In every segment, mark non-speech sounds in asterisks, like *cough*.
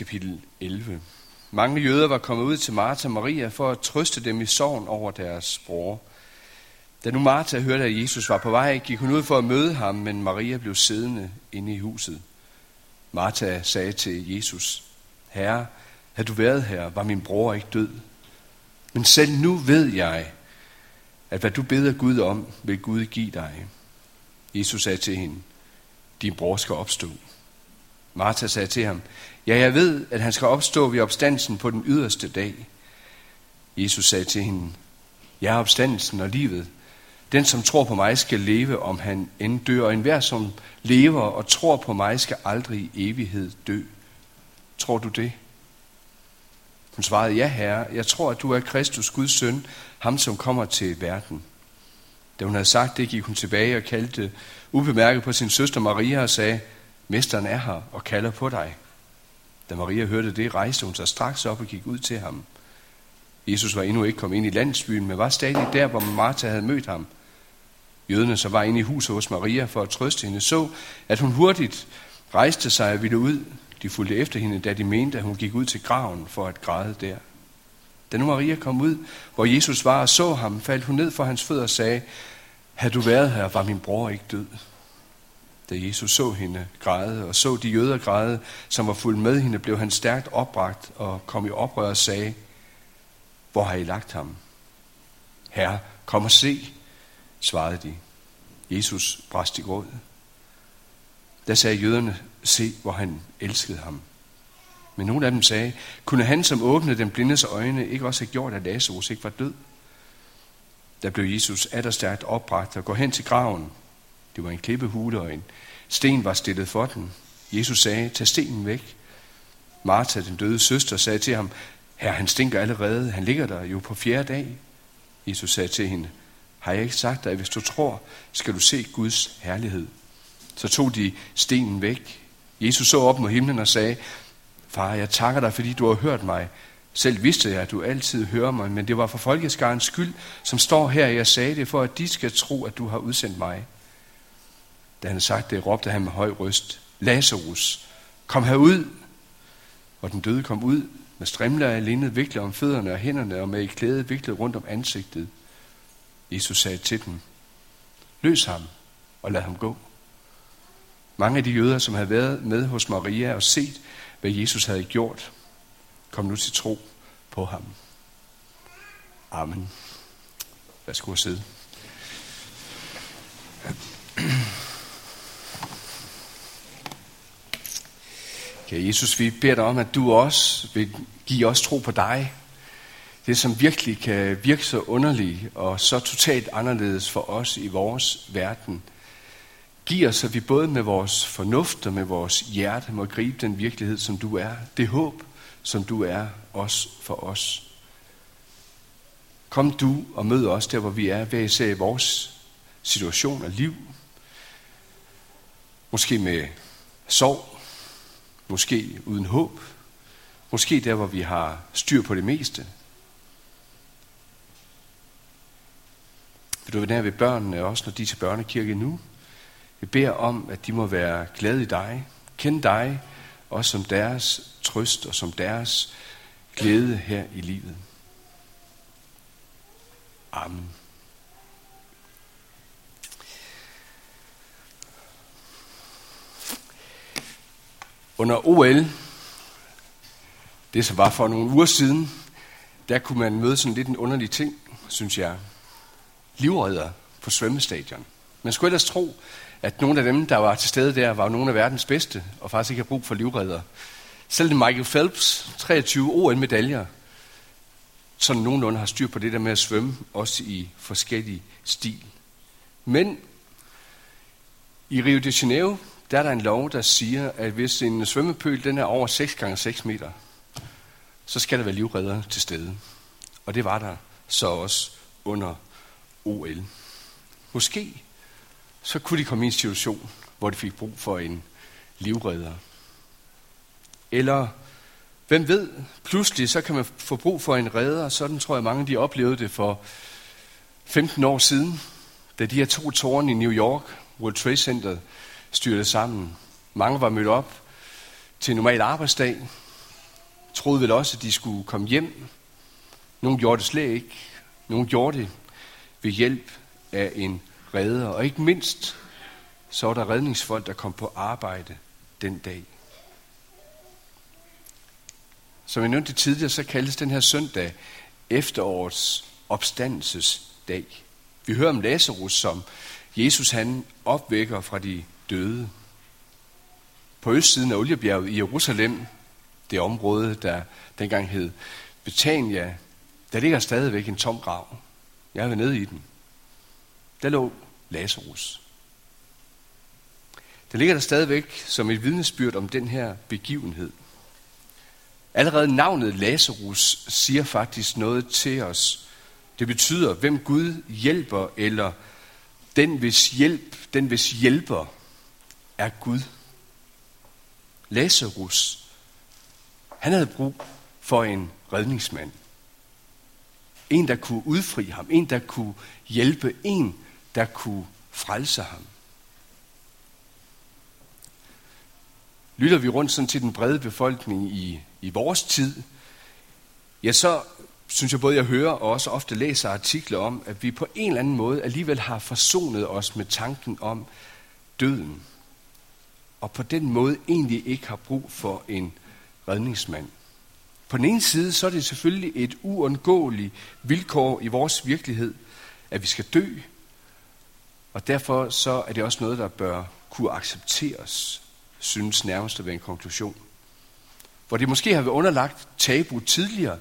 kapitel 11. Mange jøder var kommet ud til Martha og Maria for at trøste dem i sorgen over deres bror. Da nu Martha hørte, at Jesus var på vej, gik hun ud for at møde ham, men Maria blev siddende inde i huset. Martha sagde til Jesus, Herre, havde du været her, var min bror ikke død. Men selv nu ved jeg, at hvad du beder Gud om, vil Gud give dig. Jesus sagde til hende, din bror skal opstå. Martha sagde til ham, ja, jeg ved, at han skal opstå ved opstandelsen på den yderste dag. Jesus sagde til hende, jeg er opstandelsen og livet. Den, som tror på mig, skal leve, om han end dør, og enhver, som lever og tror på mig, skal aldrig i evighed dø. Tror du det? Hun svarede, ja herre, jeg tror, at du er Kristus, Guds søn, ham som kommer til verden. Da hun havde sagt det, gik hun tilbage og kaldte ubemærket på sin søster Maria og sagde, Mesteren er her og kalder på dig. Da Maria hørte det, rejste hun sig straks op og gik ud til ham. Jesus var endnu ikke kommet ind i landsbyen, men var stadig der, hvor Martha havde mødt ham. Jøderne, som var inde i huset hos Maria for at trøste hende, så, at hun hurtigt rejste sig og ville ud. De fulgte efter hende, da de mente, at hun gik ud til graven for at græde der. Da nu Maria kom ud, hvor Jesus var og så ham, faldt hun ned for hans fødder og sagde, Had du været her, var min bror ikke død. Da Jesus så hende græde, og så de jøder græde, som var fuldt med hende, blev han stærkt opbragt og kom i oprør og sagde, Hvor har I lagt ham? Herre, kom og se, svarede de. Jesus brast i gråd. Da sagde jøderne, se, hvor han elskede ham. Men nogle af dem sagde, kunne han, som åbnede den blindes øjne, ikke også have gjort, at Lazarus ikke var død? Der blev Jesus stærkt opbragt og går hen til graven. Det var en klippehule, og en sten var stillet for den. Jesus sagde, tag stenen væk. Martha, den døde søster, sagde til ham, Herre, han stinker allerede, han ligger der jo på fjerde dag. Jesus sagde til hende, har jeg ikke sagt dig, at hvis du tror, skal du se Guds herlighed? Så tog de stenen væk. Jesus så op mod himlen og sagde, Far, jeg takker dig, fordi du har hørt mig. Selv vidste jeg, at du altid hører mig, men det var for folkeskarens skyld, som står her, jeg sagde det, for at de skal tro, at du har udsendt mig. Da han sagt det, råbte han med høj røst, Lazarus, kom herud. Og den døde kom ud med strimler af linned viklet om fødderne og hænderne og med et klæde viklet rundt om ansigtet. Jesus sagde til dem, løs ham og lad ham gå. Mange af de jøder, som havde været med hos Maria og set, hvad Jesus havde gjort, kom nu til tro på ham. Amen. Værsgo at sidde. Kære Jesus, vi beder dig om, at du også vil give os tro på dig. Det, som virkelig kan virke så underligt og så totalt anderledes for os i vores verden. Giv os, at vi både med vores fornuft og med vores hjerte må gribe den virkelighed, som du er. Det håb, som du er også for os. Kom du og mød os der, hvor vi er, hver især i vores situation og liv. Måske med sorg, måske uden håb, måske der, hvor vi har styr på det meste. Vil du være nær ved børnene, også når de er til børnekirke nu? Vi beder om, at de må være glade i dig, kende dig, også som deres trøst og som deres glæde her i livet. Amen. Under OL, det som var for nogle uger siden, der kunne man møde sådan lidt en underlig ting, synes jeg. Livredder på svømmestadion. Man skulle ellers tro, at nogle af dem, der var til stede der, var nogle af verdens bedste, og faktisk ikke har brug for livredder. Selv Michael Phelps, 23 OL-medaljer, sådan nogenlunde har styr på det der med at svømme, også i forskellige stil. Men i Rio de Janeiro, der er der en lov, der siger, at hvis en svømmepøl den er over 6 gange 6 meter, så skal der være livredder til stede. Og det var der så også under OL. Måske så kunne de komme i en situation, hvor de fik brug for en livredder. Eller, hvem ved, pludselig så kan man få brug for en redder. Sådan tror jeg mange de oplevede det for 15 år siden, da de her to tårne i New York, World Trade Center, styrte sammen. Mange var mødt op til en normal arbejdsdag. troede vel også, at de skulle komme hjem. Nogle gjorde det slet ikke. Nogle gjorde det ved hjælp af en redder. Og ikke mindst, så var der redningsfolk, der kom på arbejde den dag. Som jeg nævnte tidligere, så kaldes den her søndag efterårets opstandelsesdag. Vi hører om Lazarus, som Jesus han opvækker fra de døde. På østsiden af Oliebjerget i Jerusalem, det område, der dengang hed Betania, der ligger stadigvæk en tom grav. Jeg var nede i den. Der lå Lazarus. Der ligger der stadigvæk som et vidnesbyrd om den her begivenhed. Allerede navnet Lazarus siger faktisk noget til os. Det betyder, hvem Gud hjælper, eller den hvis hjælp, den hvis hjælper er Gud. Lazarus, han havde brug for en redningsmand. En, der kunne udfri ham. En, der kunne hjælpe. En, der kunne frelse ham. Lytter vi rundt sådan til den brede befolkning i, i vores tid, ja, så synes jeg både, jeg hører og også ofte læser artikler om, at vi på en eller anden måde alligevel har forsonet os med tanken om døden. Og på den måde egentlig ikke har brug for en redningsmand. På den ene side, så er det selvfølgelig et uundgåeligt vilkår i vores virkelighed, at vi skal dø. Og derfor så er det også noget, der bør kunne accepteres, synes nærmest at være en konklusion. Hvor det måske har været underlagt tabu tidligere,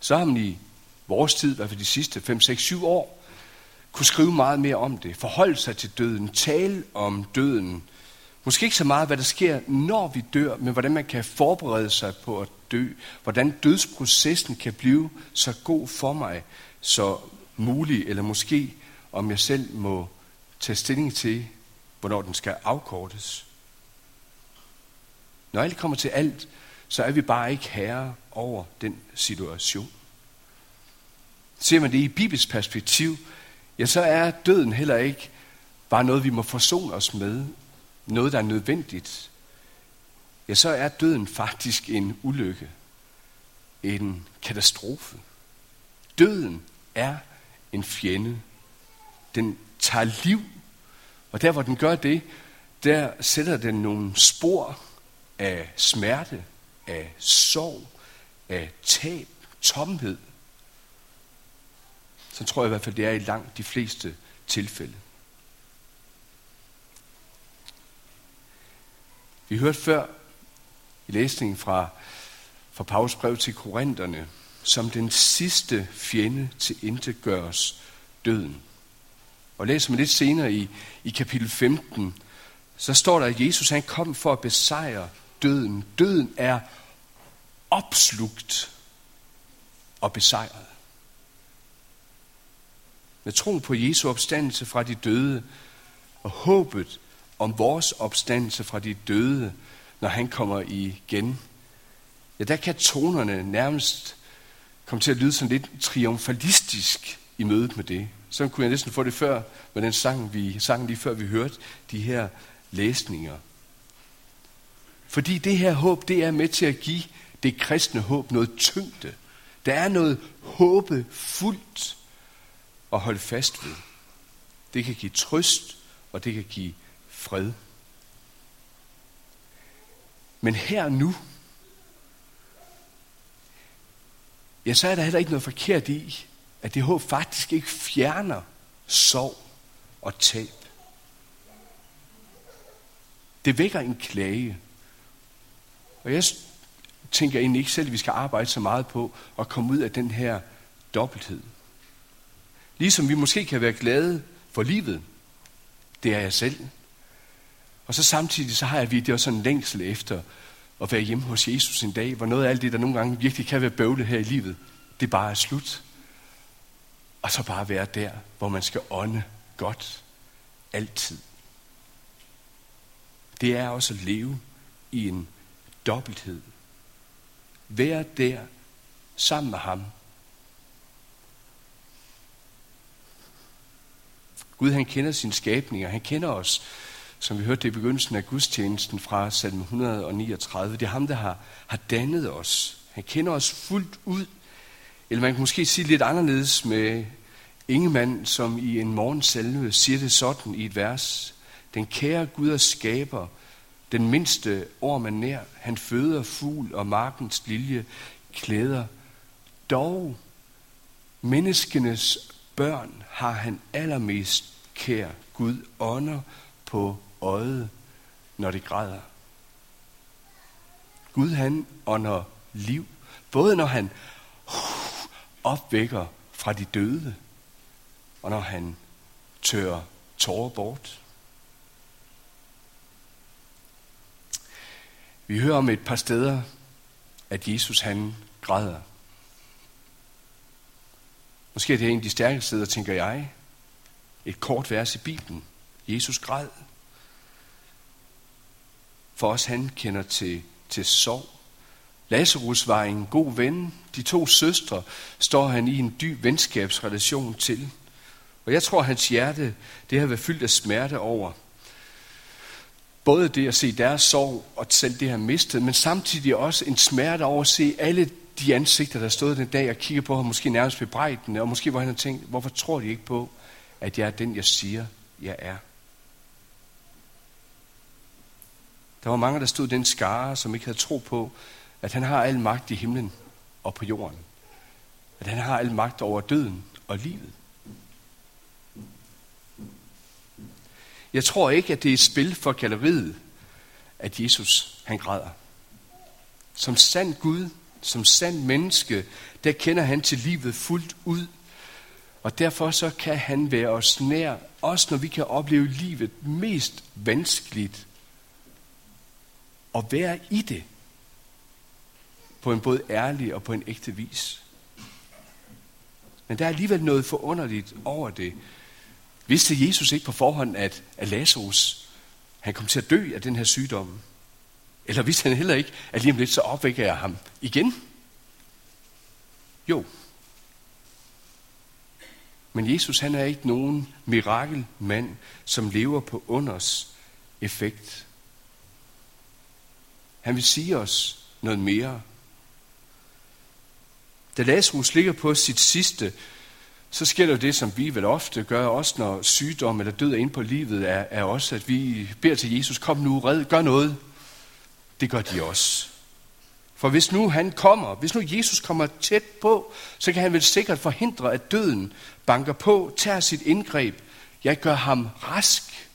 så har man i vores tid, i hvert fald de sidste 5, 6, 7 år, kunne skrive meget mere om det, forholde sig til døden, tale om døden. Måske ikke så meget, hvad der sker, når vi dør, men hvordan man kan forberede sig på at dø. Hvordan dødsprocessen kan blive så god for mig, så mulig, eller måske om jeg selv må tage stilling til, hvornår den skal afkortes. Når alt kommer til alt, så er vi bare ikke herre over den situation. Ser man det i Bibels perspektiv, ja, så er døden heller ikke bare noget, vi må forsone os med, noget, der er nødvendigt. Ja, så er døden faktisk en ulykke, en katastrofe. Døden er en fjende. Den tager liv, og der hvor den gør det, der sætter den nogle spor af smerte, af sorg, af tab, tomhed. Så tror jeg i hvert fald, det er i langt de fleste tilfælde. Vi hørte før i læsningen fra, fra Paulus brev til Korintherne, som den sidste fjende til intet gøres døden. Og læser man lidt senere i, i kapitel 15, så står der, at Jesus han kom for at besejre døden. Døden er opslugt og besejret. Med troen på Jesu opstandelse fra de døde og håbet om vores opstandelse fra de døde, når han kommer igen, ja, der kan tonerne nærmest komme til at lyde sådan lidt triumfalistisk i mødet med det. Så kunne jeg næsten få det før med den sang, vi sang lige før vi hørte de her læsninger. Fordi det her håb, det er med til at give det kristne håb noget tyngde. Der er noget håbefuldt at holde fast ved. Det kan give trøst, og det kan give fred. Men her nu, ja, så er der heller ikke noget forkert i, at det håb faktisk ikke fjerner sorg og tab. Det vækker en klage. Og jeg tænker egentlig ikke selv, at vi skal arbejde så meget på at komme ud af den her dobbelthed. Ligesom vi måske kan være glade for livet. Det er jeg selv. Og så samtidig så har jeg virkelig sådan en længsel efter at være hjemme hos Jesus en dag, hvor noget af alt det, der nogle gange virkelig kan være bøvlet her i livet, det bare er slut. Og så bare være der, hvor man skal ånde godt altid. Det er også at leve i en dobbelthed. Være der sammen med ham. Gud han kender sine skabninger, han kender os, som vi hørte det i begyndelsen af gudstjenesten fra salme 139. Det er ham, der har, har dannet os. Han kender os fuldt ud. Eller man kan måske sige lidt anderledes med Ingemann, som i en morgensalve siger det sådan i et vers. Den kære Gud og skaber, den mindste år man nær, han føder fugl og markens lilje, klæder. Dog menneskenes børn har han allermest kær. Gud ånder på øjet, når det græder. Gud han ånder liv, både når han opvækker fra de døde, og når han tør tårer bort. Vi hører om et par steder, at Jesus han græder. Måske er det en af de stærkeste steder, tænker jeg. Et kort vers i Bibelen. Jesus græd. For os han kender til, til sorg. Lazarus var en god ven. De to søstre står han i en dyb venskabsrelation til. Og jeg tror, hans hjerte det har været fyldt af smerte over. Både det at se deres sorg og selv det, han mistet, men samtidig også en smerte over at se alle de ansigter, der stod den dag og kigger på ham, måske nærmest bebrejdende, og måske hvor han har tænkt, hvorfor tror de ikke på, at jeg er den, jeg siger, jeg er. Der var mange, der stod den skare, som ikke havde tro på, at han har al magt i himlen og på jorden. At han har al magt over døden og livet. Jeg tror ikke, at det er et spil for galleriet, at Jesus han græder. Som sand Gud, som sand menneske, der kender han til livet fuldt ud. Og derfor så kan han være os nær, også når vi kan opleve livet mest vanskeligt. Og være i det på en både ærlig og på en ægte vis. Men der er alligevel noget forunderligt over det, Vidste Jesus ikke på forhånd, at, at Lazarus han kom til at dø af den her sygdom? Eller vidste han heller ikke, at lige om lidt så opvækker jeg ham igen? Jo. Men Jesus han er ikke nogen mirakelmand, som lever på unders effekt. Han vil sige os noget mere. Da Lazarus ligger på sit sidste så sker der jo det, som vi vel ofte gør, også når sygdom eller død er inde på livet, er, er også, at vi beder til Jesus, kom nu, red, gør noget. Det gør de også. For hvis nu han kommer, hvis nu Jesus kommer tæt på, så kan han vel sikkert forhindre, at døden banker på, tager sit indgreb. Jeg gør ham rask.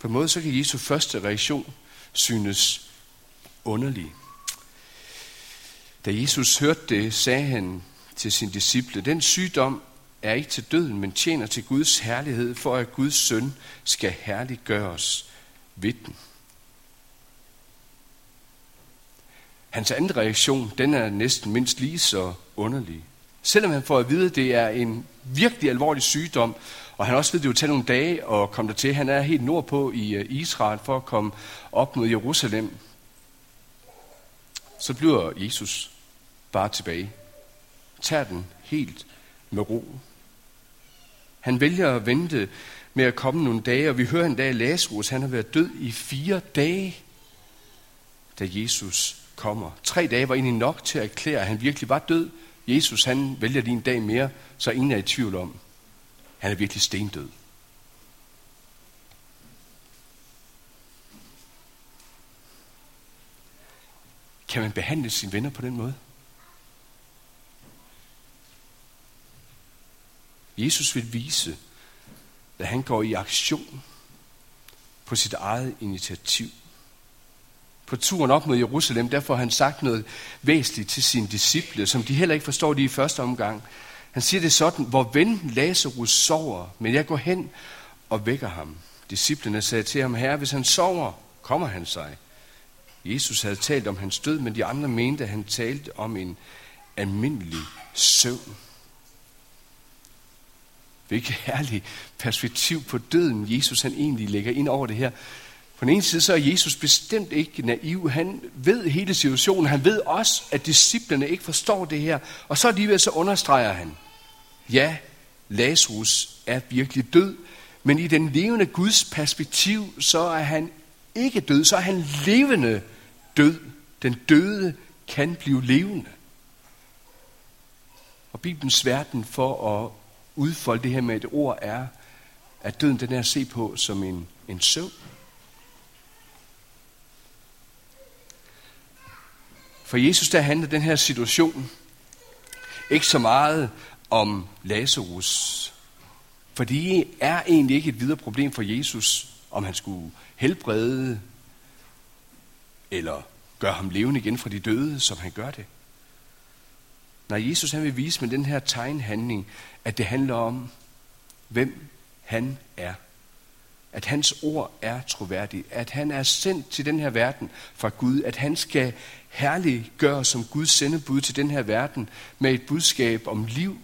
På en måde så kan Jesu første reaktion synes underlig. Da Jesus hørte det, sagde han til sin disciple, den sygdom er ikke til døden, men tjener til Guds herlighed, for at Guds søn skal herliggøres ved den. Hans anden reaktion, den er næsten mindst lige så underlig. Selvom han får at vide, at det er en virkelig alvorlig sygdom, og han også ved, det jo tage nogle dage at komme der til. Han er helt nordpå i øh, Israel for at komme op mod Jerusalem så bliver Jesus bare tilbage. Tager den helt med ro. Han vælger at vente med at komme nogle dage, og vi hører en dag, at Lazarus han har været død i fire dage, da Jesus kommer. Tre dage var egentlig nok til at erklære, at han virkelig var død. Jesus han vælger lige en dag mere, så ingen er i tvivl om, han er virkelig stendød. Kan man behandle sine venner på den måde? Jesus vil vise, at han går i aktion på sit eget initiativ. På turen op mod Jerusalem, der får han sagt noget væsentligt til sine disciple, som de heller ikke forstår lige i første omgang. Han siger det sådan, hvor ven Lazarus sover, men jeg går hen og vækker ham. Disciplene sagde til ham, herre, hvis han sover, kommer han sig. Jesus havde talt om hans død, men de andre mente, at han talte om en almindelig søvn. Hvilket *laughs* herligt perspektiv på døden, Jesus han egentlig lægger ind over det her. På den ene side så er Jesus bestemt ikke naiv. Han ved hele situationen. Han ved også, at disciplerne ikke forstår det her. Og så alligevel så understreger han, ja, Lazarus er virkelig død, men i den levende Guds perspektiv, så er han ikke død, så er han levende død. Den døde kan blive levende. Og Bibelens verden for at udfolde det her med et ord er, at døden den er at se på som en, en søvn. For Jesus der handler den her situation ikke så meget om Lazarus. For det er egentlig ikke et videre problem for Jesus, om han skulle helbrede eller gøre ham levende igen fra de døde, som han gør det. Når Jesus han vil vise med den her tegnhandling, at det handler om, hvem han er. At hans ord er troværdigt. At han er sendt til den her verden fra Gud. At han skal herliggøre som Guds sendebud til den her verden med et budskab om liv,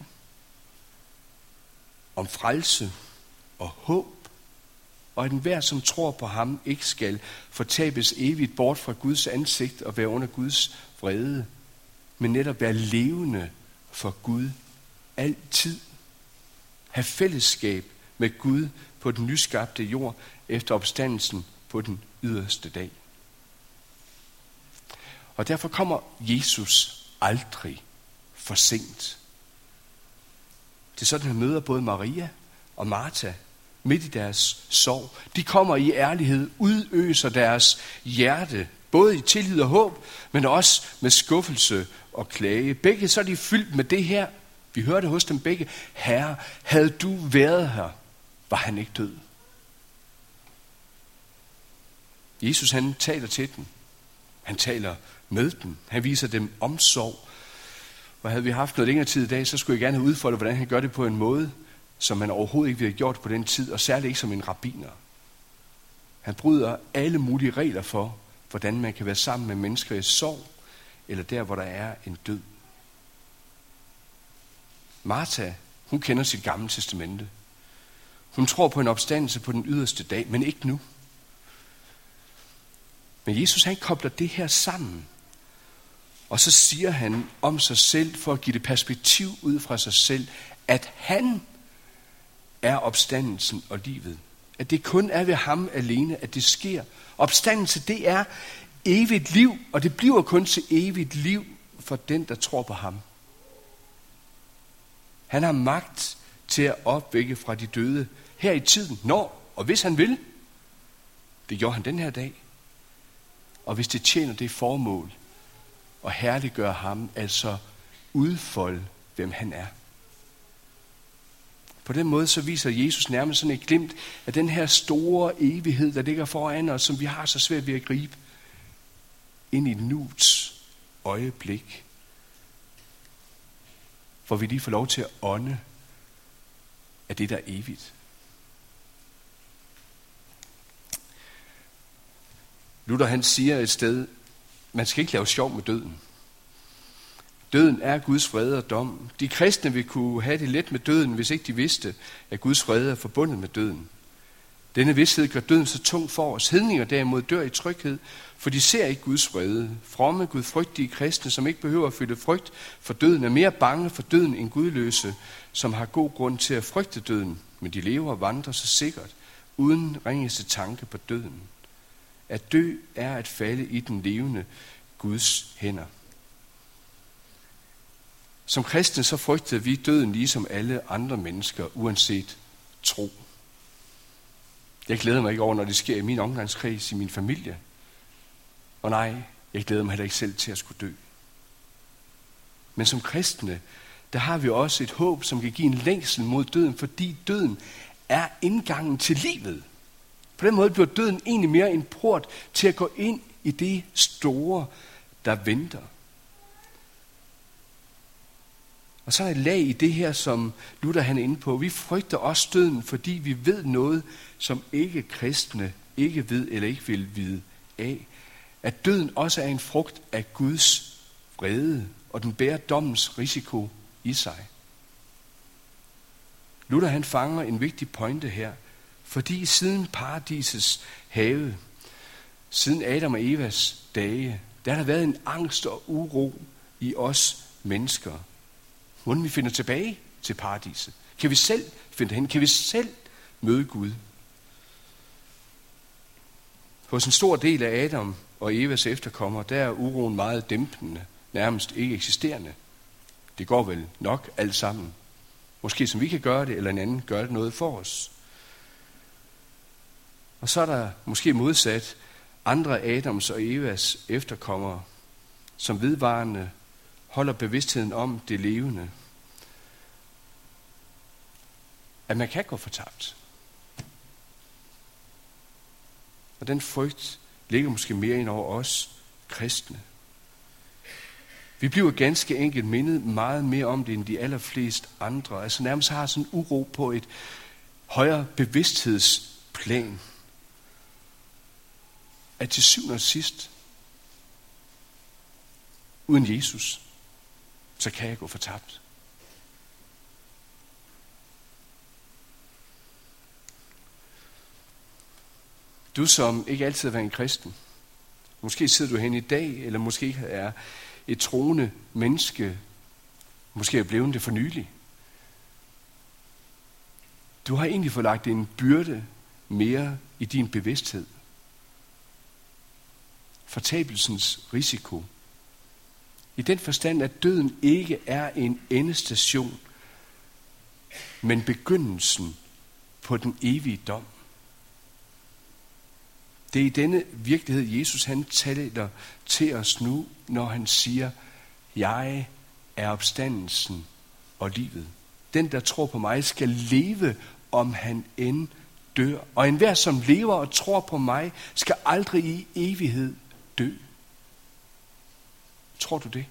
om frelse og håb. Og at enhver, som tror på ham, ikke skal fortabes evigt bort fra Guds ansigt og være under Guds vrede, men netop være levende for Gud altid. Have fællesskab med Gud på den nyskabte jord efter opstandelsen på den yderste dag. Og derfor kommer Jesus aldrig for sent. Det er sådan, han møder både Maria og Martha midt i deres sorg. De kommer i ærlighed, udøser deres hjerte, både i tillid og håb, men også med skuffelse og klage. Begge så er de fyldt med det her. Vi hørte hos dem begge. Herre, havde du været her, var han ikke død. Jesus han taler til dem. Han taler med dem. Han viser dem omsorg. Og havde vi haft noget længere tid i dag, så skulle jeg gerne have udfoldet, hvordan han gør det på en måde, som man overhovedet ikke ville have gjort på den tid, og særligt ikke som en rabbiner. Han bryder alle mulige regler for, hvordan man kan være sammen med mennesker i sorg, eller der, hvor der er en død. Martha, hun kender sit gamle testamente. Hun tror på en opstandelse på den yderste dag, men ikke nu. Men Jesus han kobler det her sammen. Og så siger han om sig selv, for at give det perspektiv ud fra sig selv, at han er opstandelsen og livet. At det kun er ved ham alene, at det sker. Opstandelse, det er evigt liv, og det bliver kun til evigt liv for den, der tror på ham. Han har magt til at opvække fra de døde her i tiden, når og hvis han vil. Det gjorde han den her dag. Og hvis det tjener det formål at herliggøre ham, altså udfolde, hvem han er. På den måde så viser Jesus nærmest sådan et glimt af den her store evighed, der ligger foran os, som vi har så svært ved at gribe ind i nuets øjeblik, hvor vi lige får lov til at ånde af det, der er evigt. Luther han siger et sted, man skal ikke lave sjov med døden. Døden er Guds fred og dom. De kristne vil kunne have det let med døden, hvis ikke de vidste, at Guds fred er forbundet med døden. Denne vidshed gør døden så tung for os. Hedninger derimod dør i tryghed, for de ser ikke Guds vrede. Fromme, gudfrygtige kristne, som ikke behøver at føle frygt for døden, er mere bange for døden end gudløse, som har god grund til at frygte døden, men de lever og vandrer så sikkert, uden ringeste tanke på døden. At dø er at falde i den levende Guds hænder. Som kristne så frygter vi døden ligesom alle andre mennesker, uanset tro. Jeg glæder mig ikke over, når det sker i min omgangskreds, i min familie. Og nej, jeg glæder mig heller ikke selv til at skulle dø. Men som kristne, der har vi også et håb, som kan give en længsel mod døden, fordi døden er indgangen til livet. På den måde bliver døden egentlig mere en port til at gå ind i det store, der venter. Og så er et lag i det her, som Luther han er inde på. Vi frygter også døden, fordi vi ved noget, som ikke kristne ikke ved eller ikke vil vide af. At døden også er en frugt af Guds vrede, og den bærer dommens risiko i sig. Luther han fanger en vigtig pointe her, fordi siden paradisets have, siden Adam og Evas dage, der har der været en angst og uro i os mennesker. Hvordan vi finder tilbage til paradiset? Kan vi selv finde hen? Kan vi selv møde Gud? Hos en stor del af Adam og Evas efterkommere, der er uroen meget dæmpende, nærmest ikke eksisterende. Det går vel nok alt sammen. Måske som vi kan gøre det, eller en anden gør det noget for os. Og så er der måske modsat andre Adams og Evas efterkommere, som vedvarende holder bevidstheden om det levende. At man kan gå fortabt. Og den frygt ligger måske mere ind over os kristne. Vi bliver ganske enkelt mindet meget mere om det, end de allerflest andre. Altså nærmest har sådan en uro på et højere bevidsthedsplan. At til syvende og sidst, uden Jesus, så kan jeg gå fortabt. Du som ikke altid har været en kristen, måske sidder du hen i dag, eller måske er et troende menneske, måske er blevet det for nylig. Du har egentlig fået lagt en byrde mere i din bevidsthed. Fortabelsens risiko. I den forstand, at døden ikke er en endestation, men begyndelsen på den evige dom. Det er i denne virkelighed, Jesus han taler til os nu, når han siger, jeg er opstandelsen og livet. Den, der tror på mig, skal leve, om han end dør. Og enhver, som lever og tror på mig, skal aldrig i evighed dø. Tror du det?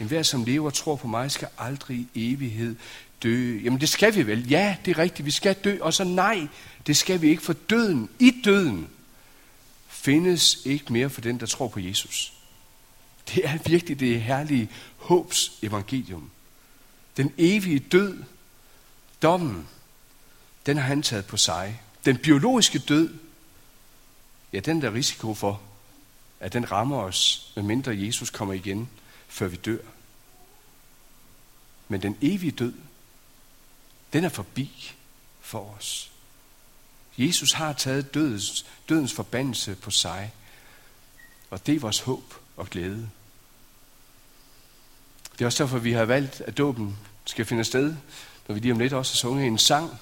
En hver, som lever og tror på mig, skal aldrig i evighed dø. Jamen det skal vi vel. Ja, det er rigtigt, vi skal dø. Og så nej, det skal vi ikke, for døden, i døden, findes ikke mere for den, der tror på Jesus. Det er virkelig det herlige håbs evangelium. Den evige død, dommen, den har han taget på sig. Den biologiske død, ja, den der risiko for, at den rammer os, medmindre Jesus kommer igen, før vi dør. Men den evige død, den er forbi for os. Jesus har taget dødens, dødens forbandelse på sig, og det er vores håb og glæde. Det er også derfor, vi har valgt, at dåben skal finde sted, når vi lige om lidt også har sunget en sang,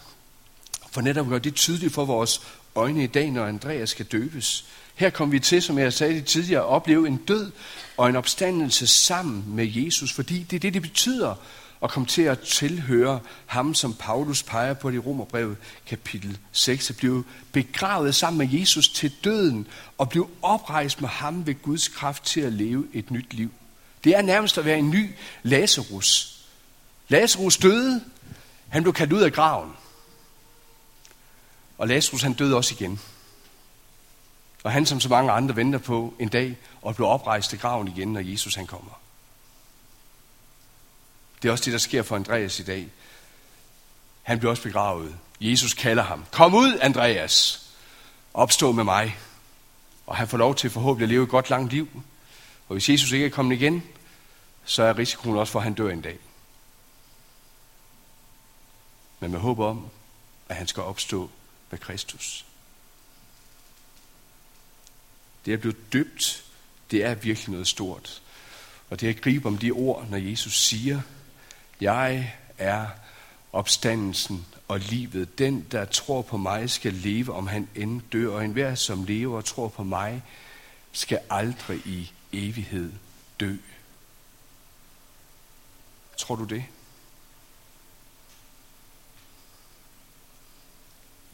for netop at gøre det tydeligt for vores øjne i dag, når Andreas skal døbes. Her kommer vi til, som jeg sagde tidligere, at opleve en død og en opstandelse sammen med Jesus, fordi det er det, det betyder at komme til at tilhøre ham, som Paulus peger på i Romerbrevet kapitel 6, at blive begravet sammen med Jesus til døden og blive oprejst med ham ved Guds kraft til at leve et nyt liv. Det er nærmest at være en ny Lazarus. Lazarus døde, han blev kaldt ud af graven. Og Lazarus han døde også igen. Og han som så mange andre venter på en dag og bliver oprejst til graven igen, når Jesus han kommer. Det er også det, der sker for Andreas i dag. Han bliver også begravet. Jesus kalder ham. Kom ud, Andreas. Opstå med mig. Og han får lov til forhåbentlig at leve et godt langt liv. Og hvis Jesus ikke er kommet igen, så er risikoen også for, at han dør en dag. Men med håb om, at han skal opstå med Kristus. Det at blive døbt. Det er virkelig noget stort. Og det at gribe om de ord, når Jesus siger, jeg er opstandelsen og livet. Den, der tror på mig, skal leve, om han end dør. Og enhver, som lever og tror på mig, skal aldrig i evighed dø. Tror du det?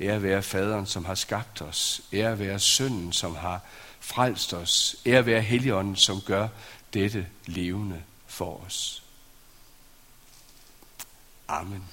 Ære være faderen, som har skabt os. Ære være sønnen, som har frelst os. Ære være helligånden, som gør dette levende for os. Amen.